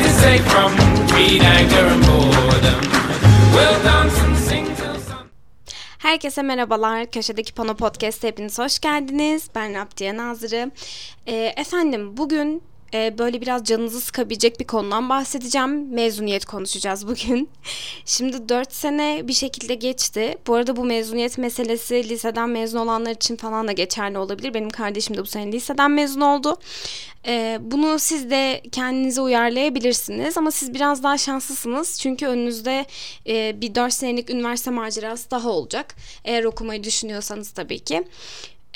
say from greed, anger, and boredom. We'll dance and sing till sun. Herkese merhabalar. Köşedeki Pano Podcast'a hepiniz hoş geldiniz. Ben Abdiye Nazırı. Ee, efendim bugün e, böyle biraz canınızı sıkabilecek bir konudan bahsedeceğim. Mezuniyet konuşacağız bugün. Şimdi 4 sene bir şekilde geçti. Bu arada bu mezuniyet meselesi liseden mezun olanlar için falan da geçerli olabilir. Benim kardeşim de bu sene liseden mezun oldu. Ee, bunu siz de kendinize uyarlayabilirsiniz ama siz biraz daha şanslısınız çünkü önünüzde e, bir 4 senelik üniversite macerası daha olacak eğer okumayı düşünüyorsanız tabii ki.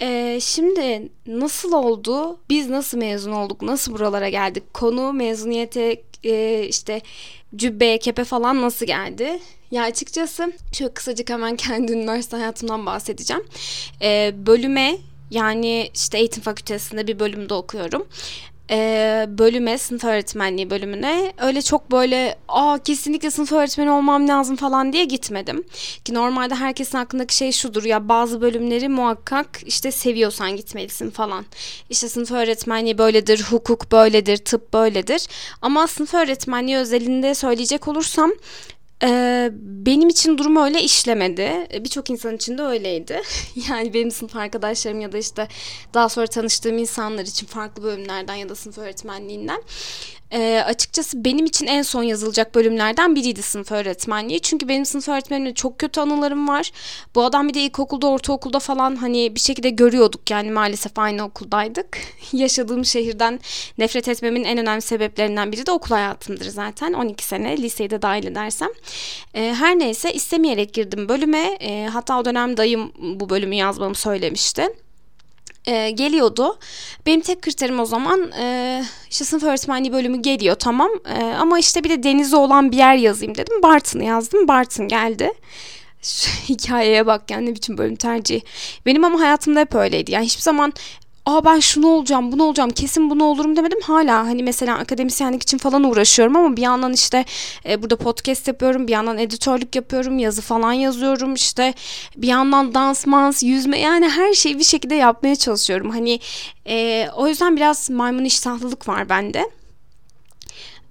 Ee, şimdi nasıl oldu? Biz nasıl mezun olduk? Nasıl buralara geldik? Konu mezuniyete e, işte cübbe, kepe falan nasıl geldi? Ya açıkçası şöyle kısacık hemen kendi üniversite hayatımdan bahsedeceğim. Ee, bölüme yani işte eğitim fakültesinde bir bölümde okuyorum e, bölüme, sınıf öğretmenliği bölümüne öyle çok böyle aa kesinlikle sınıf öğretmeni olmam lazım falan diye gitmedim. Ki normalde herkesin aklındaki şey şudur ya bazı bölümleri muhakkak işte seviyorsan gitmelisin falan. İşte sınıf öğretmenliği böyledir, hukuk böyledir, tıp böyledir. Ama sınıf öğretmenliği özelinde söyleyecek olursam ee, benim için durum öyle işlemedi. Birçok insan için de öyleydi. yani benim sınıf arkadaşlarım ya da işte daha sonra tanıştığım insanlar için farklı bölümlerden ya da sınıf öğretmenliğinden e, açıkçası benim için en son yazılacak bölümlerden biriydi sınıf öğretmenliği. Çünkü benim sınıf öğretmenimle çok kötü anılarım var. Bu adam bir de ilkokulda, ortaokulda falan hani bir şekilde görüyorduk yani maalesef aynı okuldaydık. Yaşadığım şehirden nefret etmemin en önemli sebeplerinden biri de okul hayatımdır zaten. 12 sene liseyi de dahil edersem. E, her neyse istemeyerek girdim bölüme. E, hatta o dönem dayım bu bölümü yazmamı söylemişti e, geliyordu. Benim tek kriterim o zaman e, işte sınıf öğretmenliği bölümü geliyor tamam e, ama işte bir de denizi olan bir yer yazayım dedim. Bartın'ı yazdım. Bartın geldi. Şu hikayeye bak yani ne biçim bölüm tercihi. Benim ama hayatımda hep öyleydi. Yani hiçbir zaman aa ben şunu olacağım bunu olacağım kesin bunu olurum demedim. Hala hani mesela akademisyenlik için falan uğraşıyorum ama bir yandan işte e, burada podcast yapıyorum bir yandan editörlük yapıyorum yazı falan yazıyorum işte bir yandan dans mans yüzme yani her şeyi bir şekilde yapmaya çalışıyorum. Hani e, o yüzden biraz maymun iştahlılık var bende.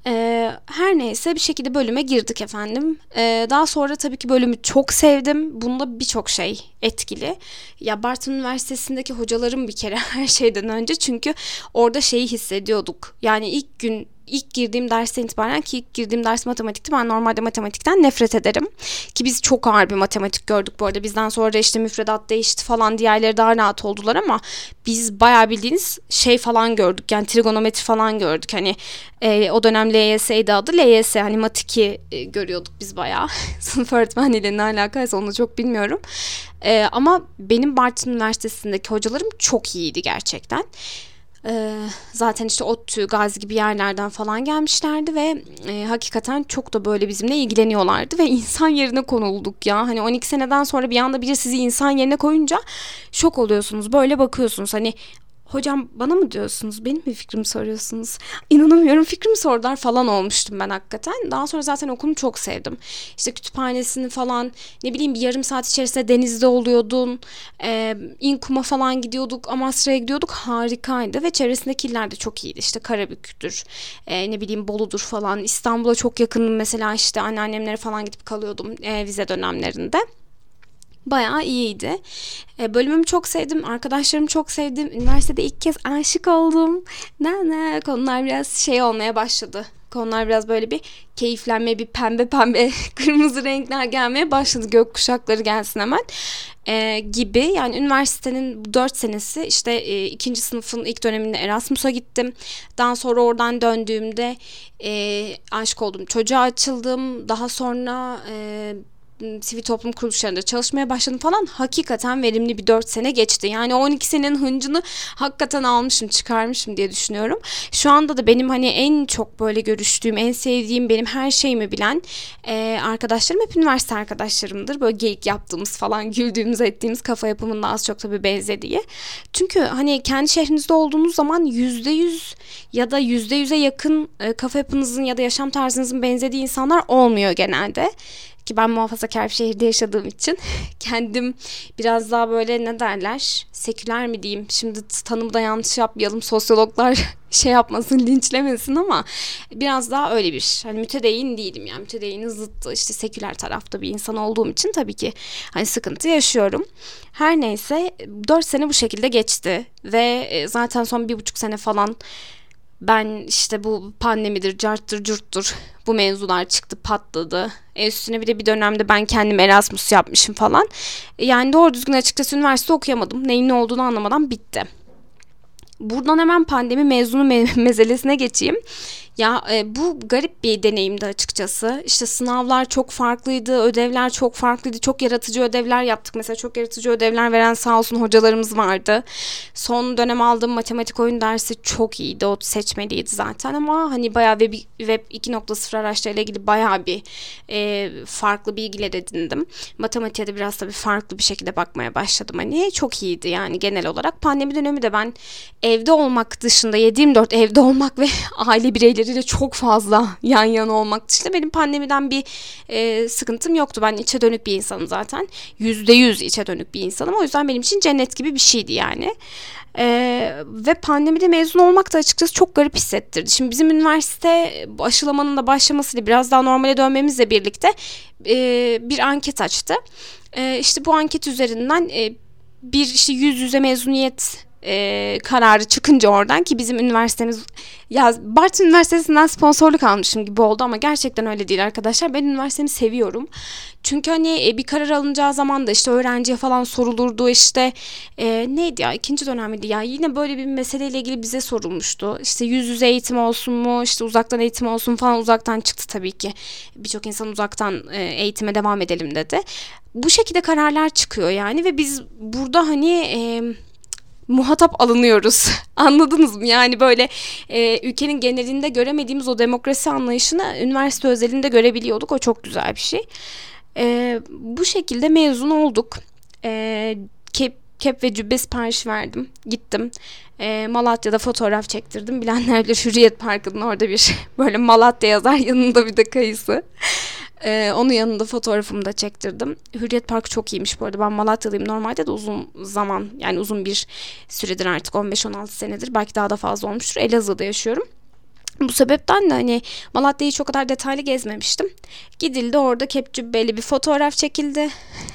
Ee, her neyse bir şekilde bölüme girdik efendim. Ee, daha sonra tabii ki bölümü çok sevdim. Bunda birçok şey etkili. Ya Bartın Üniversitesi'ndeki hocalarım bir kere her şeyden önce çünkü orada şeyi hissediyorduk. Yani ilk gün ilk girdiğim dersten itibaren ki ilk girdiğim ders matematikti. Ben normalde matematikten nefret ederim. Ki biz çok ağır bir matematik gördük bu arada. Bizden sonra işte müfredat değişti falan diğerleri daha rahat oldular ama biz bayağı bildiğiniz şey falan gördük. Yani trigonometri falan gördük. Hani e, o dönem LYS'ydi adı. LYS hani mat 2 e, görüyorduk biz bayağı. Sınıf öğretmenliğiyle ne alakaysa onu çok bilmiyorum. E, ama benim Bartın Üniversitesi'ndeki hocalarım çok iyiydi gerçekten. Ee, zaten işte ODTÜ, Gazi gibi yerlerden falan gelmişlerdi ve e, hakikaten çok da böyle bizimle ilgileniyorlardı ve insan yerine konulduk ya. Hani 12 seneden sonra bir anda biri sizi insan yerine koyunca şok oluyorsunuz. Böyle bakıyorsunuz hani hocam bana mı diyorsunuz? Benim mi fikrimi soruyorsunuz? İnanamıyorum fikrimi sordular falan olmuştum ben hakikaten. Daha sonra zaten okulumu çok sevdim. İşte kütüphanesini falan ne bileyim bir yarım saat içerisinde denizde oluyordun. E, İnkum'a falan gidiyorduk Amasra'ya gidiyorduk. Harikaydı ve çevresindeki iller de çok iyiydi. İşte Karabük'tür e, ne bileyim Bolu'dur falan. İstanbul'a çok yakınım mesela işte anneannemlere falan gidip kalıyordum e, vize dönemlerinde bayağı iyiydi. E, bölümümü çok sevdim. Arkadaşlarımı çok sevdim. Üniversitede ilk kez aşık oldum. Ne ne konular biraz şey olmaya başladı. Konular biraz böyle bir keyiflenme, bir pembe pembe kırmızı renkler gelmeye başladı. Gök kuşakları gelsin hemen e, gibi. Yani üniversitenin 4 senesi işte e, ikinci sınıfın ilk döneminde Erasmus'a gittim. Daha sonra oradan döndüğümde e, aşık oldum. Çocuğa açıldım. Daha sonra... E, sivil toplum kuruluşlarında çalışmaya başladım falan hakikaten verimli bir 4 sene geçti. Yani 12 senenin hıncını hakikaten almışım çıkarmışım diye düşünüyorum. Şu anda da benim hani en çok böyle görüştüğüm en sevdiğim benim her şeyimi bilen e, arkadaşlarım hep üniversite arkadaşlarımdır. Böyle geyik yaptığımız falan güldüğümüz ettiğimiz kafa yapımında az çok tabii benzediği. Çünkü hani kendi şehrinizde olduğunuz zaman %100 ya da %100'e yakın e, kafa yapınızın ya da yaşam tarzınızın benzediği insanlar olmuyor genelde ki ben muhafazakar bir şehirde yaşadığım için kendim biraz daha böyle ne derler seküler mi diyeyim şimdi tanımı da yanlış yapmayalım sosyologlar şey yapmasın linçlemesin ama biraz daha öyle bir hani mütedeyyin değilim yani mütedeyyin zıttı işte seküler tarafta bir insan olduğum için tabii ki hani sıkıntı yaşıyorum. Her neyse 4 sene bu şekilde geçti ve e, zaten son bir buçuk sene falan ben işte bu pandemidir, carttır, curttur bu mevzular çıktı patladı. E üstüne bir de bir dönemde ben kendim Erasmus yapmışım falan. Yani doğru düzgün açıkçası üniversite okuyamadım. Neyin ne olduğunu anlamadan bitti. Buradan hemen pandemi mezunu me- meselesine geçeyim. Ya e, bu garip bir deneyimdi açıkçası. İşte sınavlar çok farklıydı, ödevler çok farklıydı. Çok yaratıcı ödevler yaptık. Mesela çok yaratıcı ödevler veren sağ olsun hocalarımız vardı. Son dönem aldığım matematik oyun dersi çok iyiydi. O seçmeliydi zaten ama hani bayağı web, web 2.0 araçlarıyla ilgili bayağı bir e, farklı bilgiler edindim. Matematiğe de biraz tabii farklı bir şekilde bakmaya başladım. Hani çok iyiydi yani genel olarak. Pandemi dönemi de ben evde olmak dışında 7-24 evde olmak ve aile bireyleri birileriyle çok fazla yan yana olmak dışında benim pandemiden bir e, sıkıntım yoktu. Ben içe dönük bir insanım zaten. Yüzde yüz içe dönük bir insanım. O yüzden benim için cennet gibi bir şeydi yani. Ee, ve pandemide mezun olmak da açıkçası çok garip hissettirdi. Şimdi bizim üniversite aşılamanın da başlamasıyla biraz daha normale dönmemizle birlikte e, bir anket açtı. E, işte bu anket üzerinden e, bir işte yüz yüze mezuniyet e, kararı çıkınca oradan ki bizim üniversitemiz ya Bartın Üniversitesi'nden sponsorluk almışım gibi oldu ama gerçekten öyle değil arkadaşlar. Ben üniversitemi seviyorum. Çünkü hani e, bir karar alınacağı zaman da işte öğrenciye falan sorulurdu işte e, neydi ya ikinci dönemiydi ya yine böyle bir meseleyle ilgili bize sorulmuştu. İşte yüz yüze eğitim olsun mu işte uzaktan eğitim olsun falan uzaktan çıktı tabii ki. Birçok insan uzaktan e, eğitime devam edelim dedi. Bu şekilde kararlar çıkıyor yani ve biz burada hani e, muhatap alınıyoruz. Anladınız mı? Yani böyle e, ülkenin genelinde göremediğimiz o demokrasi anlayışını üniversite özelinde görebiliyorduk. O çok güzel bir şey. E, bu şekilde mezun olduk. E, kep, kep ve cübbe sipariş verdim. Gittim. E, Malatya'da fotoğraf çektirdim. Bilenler bilir Hürriyet Parkı'nın orada bir böyle Malatya yazar yanında bir de kayısı. Ee, onun yanında fotoğrafımı da çektirdim. Hürriyet Parkı çok iyiymiş bu arada. Ben Malatyalıyım. Normalde de uzun zaman yani uzun bir süredir artık 15-16 senedir. Belki daha da fazla olmuştur. Elazığ'da yaşıyorum. Bu sebepten de hani Malatya'yı çok kadar detaylı gezmemiştim. Gidildi orada kepcübbeli bir fotoğraf çekildi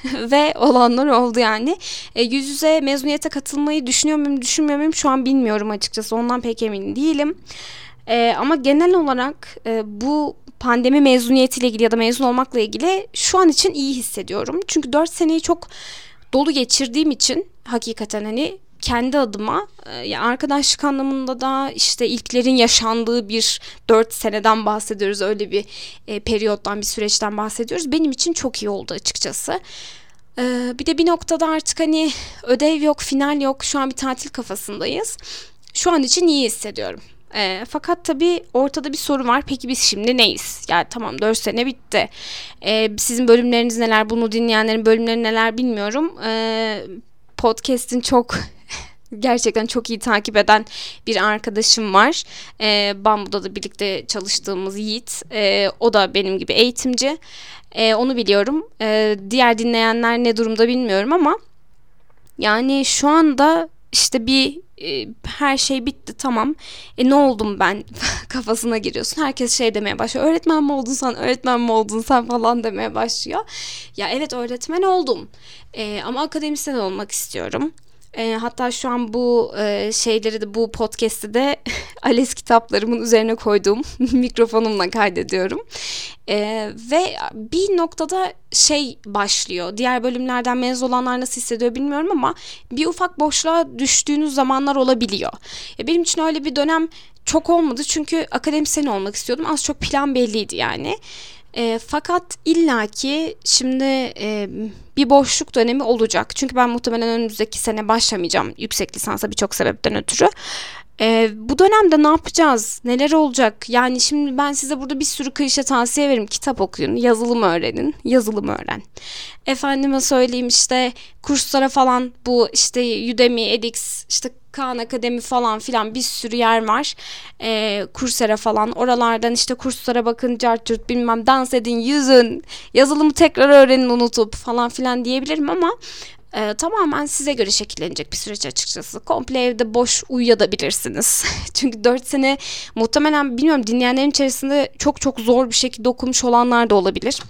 ve olanlar oldu yani. E, yüz yüze mezuniyete katılmayı düşünüyor muyum düşünmüyor muyum şu an bilmiyorum açıkçası ondan pek emin değilim. E, ama genel olarak e, bu pandemi mezuniyetiyle ilgili ya da mezun olmakla ilgili şu an için iyi hissediyorum. Çünkü 4 seneyi çok dolu geçirdiğim için hakikaten hani kendi adıma yani arkadaşlık anlamında da işte ilklerin yaşandığı bir 4 seneden bahsediyoruz. Öyle bir e, periyottan bir süreçten bahsediyoruz. Benim için çok iyi oldu açıkçası. E, bir de bir noktada artık hani ödev yok, final yok. Şu an bir tatil kafasındayız. Şu an için iyi hissediyorum. E, fakat tabii ortada bir soru var. Peki biz şimdi neyiz? Yani tamam 4 sene bitti. E, sizin bölümleriniz neler? Bunu dinleyenlerin bölümleri neler bilmiyorum. E, podcast'in çok gerçekten çok iyi takip eden bir arkadaşım var. E, Bambu'da da birlikte çalıştığımız Yiğit. E, o da benim gibi eğitimci. E, onu biliyorum. E, diğer dinleyenler ne durumda bilmiyorum ama yani şu anda işte bir e, her şey bitti tamam. E ne oldum ben kafasına giriyorsun. Herkes şey demeye başlıyor. Öğretmen mi oldun sen? Öğretmen mi oldun sen falan demeye başlıyor. Ya evet öğretmen oldum. E, ama akademisyen olmak istiyorum. E, hatta şu an bu e, şeyleri de bu podcast'i de ALES kitaplarımın üzerine koyduğum mikrofonumla kaydediyorum. E, ve bir noktada şey başlıyor. Diğer bölümlerden mezun olanlar nasıl hissediyor bilmiyorum ama bir ufak boşluğa düştüğünüz zamanlar olabiliyor. E, benim için öyle bir dönem çok olmadı çünkü akademisyen olmak istiyordum. Az çok plan belliydi yani. E, fakat illaki şimdi e, bir boşluk dönemi olacak. Çünkü ben muhtemelen önümüzdeki sene başlamayacağım yüksek lisansa birçok sebepten ötürü. Ee, bu dönemde ne yapacağız? Neler olacak? Yani şimdi ben size burada bir sürü klişe tavsiye veririm. Kitap okuyun, yazılım öğrenin, yazılım öğren. Efendime söyleyeyim işte kurslara falan bu işte Udemy, edX, işte Khan Akademi falan filan bir sürü yer var. Ee, Coursera falan oralardan işte kurslara bakın, cartürt bilmem dans edin, yüzün, yazılımı tekrar öğrenin unutup falan filan diyebilirim ama e, tamamen size göre şekillenecek bir süreç açıkçası. Komple evde boş uyuyabilirsiniz. Çünkü 4 sene muhtemelen bilmiyorum dinleyenlerin içerisinde çok çok zor bir şekilde okumuş olanlar da olabilir.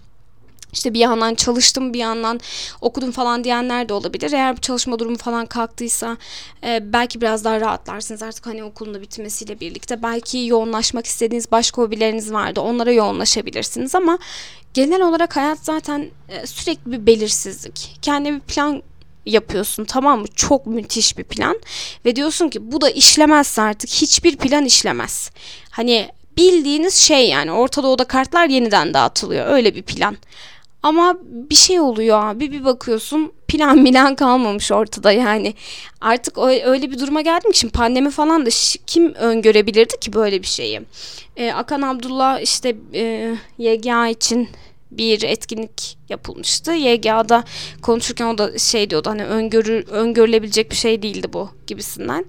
İşte bir yandan çalıştım bir yandan okudum falan diyenler de olabilir. Eğer bu çalışma durumu falan kalktıysa e, belki biraz daha rahatlarsınız artık hani okulun da bitmesiyle birlikte. Belki yoğunlaşmak istediğiniz başka hobileriniz vardı onlara yoğunlaşabilirsiniz ama genel olarak hayat zaten e, sürekli bir belirsizlik. Kendi bir plan yapıyorsun tamam mı? Çok müthiş bir plan ve diyorsun ki bu da işlemezse artık hiçbir plan işlemez. Hani bildiğiniz şey yani Orta Doğu'da kartlar yeniden dağıtılıyor öyle bir plan. Ama bir şey oluyor abi bir bakıyorsun plan milan kalmamış ortada yani. Artık öyle bir duruma geldim ki şimdi pandemi falan da kim öngörebilirdi ki böyle bir şeyi. Ee, Akan Abdullah işte e, YGA için bir etkinlik yapılmıştı. YGA'da konuşurken o da şey diyordu hani öngörü, öngörülebilecek bir şey değildi bu gibisinden.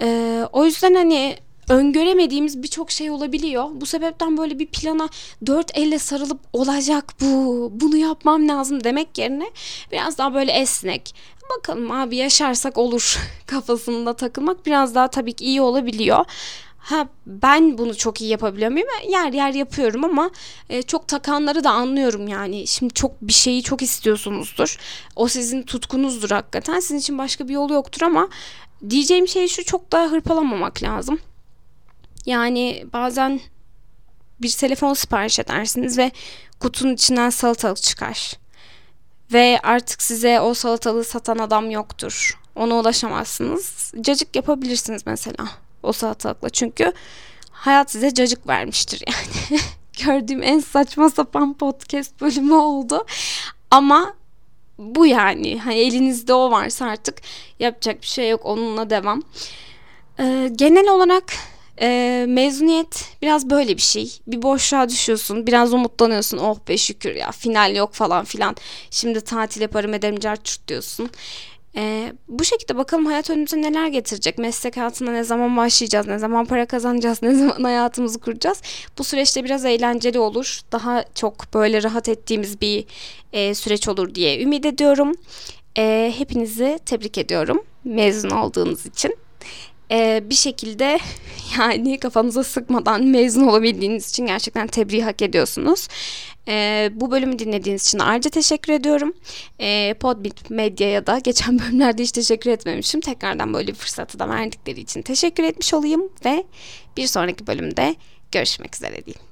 Ee, o yüzden hani öngöremediğimiz birçok şey olabiliyor. Bu sebepten böyle bir plana dört elle sarılıp olacak bu, bunu yapmam lazım demek yerine biraz daha böyle esnek. Bakalım abi yaşarsak olur kafasında takılmak biraz daha tabii ki iyi olabiliyor. Ha ben bunu çok iyi yapabiliyor muyum? Yer yer yapıyorum ama e, çok takanları da anlıyorum yani. Şimdi çok bir şeyi çok istiyorsunuzdur. O sizin tutkunuzdur hakikaten. Sizin için başka bir yolu yoktur ama diyeceğim şey şu çok daha hırpalamamak lazım. Yani bazen bir telefon sipariş edersiniz ve kutunun içinden salatalık çıkar. Ve artık size o salatalığı satan adam yoktur. Ona ulaşamazsınız. Cacık yapabilirsiniz mesela o salatalıkla. Çünkü hayat size cacık vermiştir yani. Gördüğüm en saçma sapan podcast bölümü oldu. Ama bu yani. Hani elinizde o varsa artık yapacak bir şey yok. Onunla devam. Ee, genel olarak e, mezuniyet biraz böyle bir şey. Bir boşluğa düşüyorsun. Biraz umutlanıyorsun. Oh be şükür ya final yok falan filan. Şimdi tatil yaparım ederim carçurt diyorsun. Ee, bu şekilde bakalım hayat önümüze neler getirecek. Meslek hayatına ne zaman başlayacağız, ne zaman para kazanacağız, ne zaman hayatımızı kuracağız. Bu süreçte biraz eğlenceli olur. Daha çok böyle rahat ettiğimiz bir e, süreç olur diye ümit ediyorum. E, hepinizi tebrik ediyorum mezun olduğunuz için e, bir şekilde yani kafanıza sıkmadan mezun olabildiğiniz için gerçekten tebriği hak ediyorsunuz. E, bu bölümü dinlediğiniz için ayrıca teşekkür ediyorum. E, Podbit Medya'ya da geçen bölümlerde hiç teşekkür etmemişim. Tekrardan böyle bir fırsatı da verdikleri için teşekkür etmiş olayım ve bir sonraki bölümde görüşmek üzere diyeyim.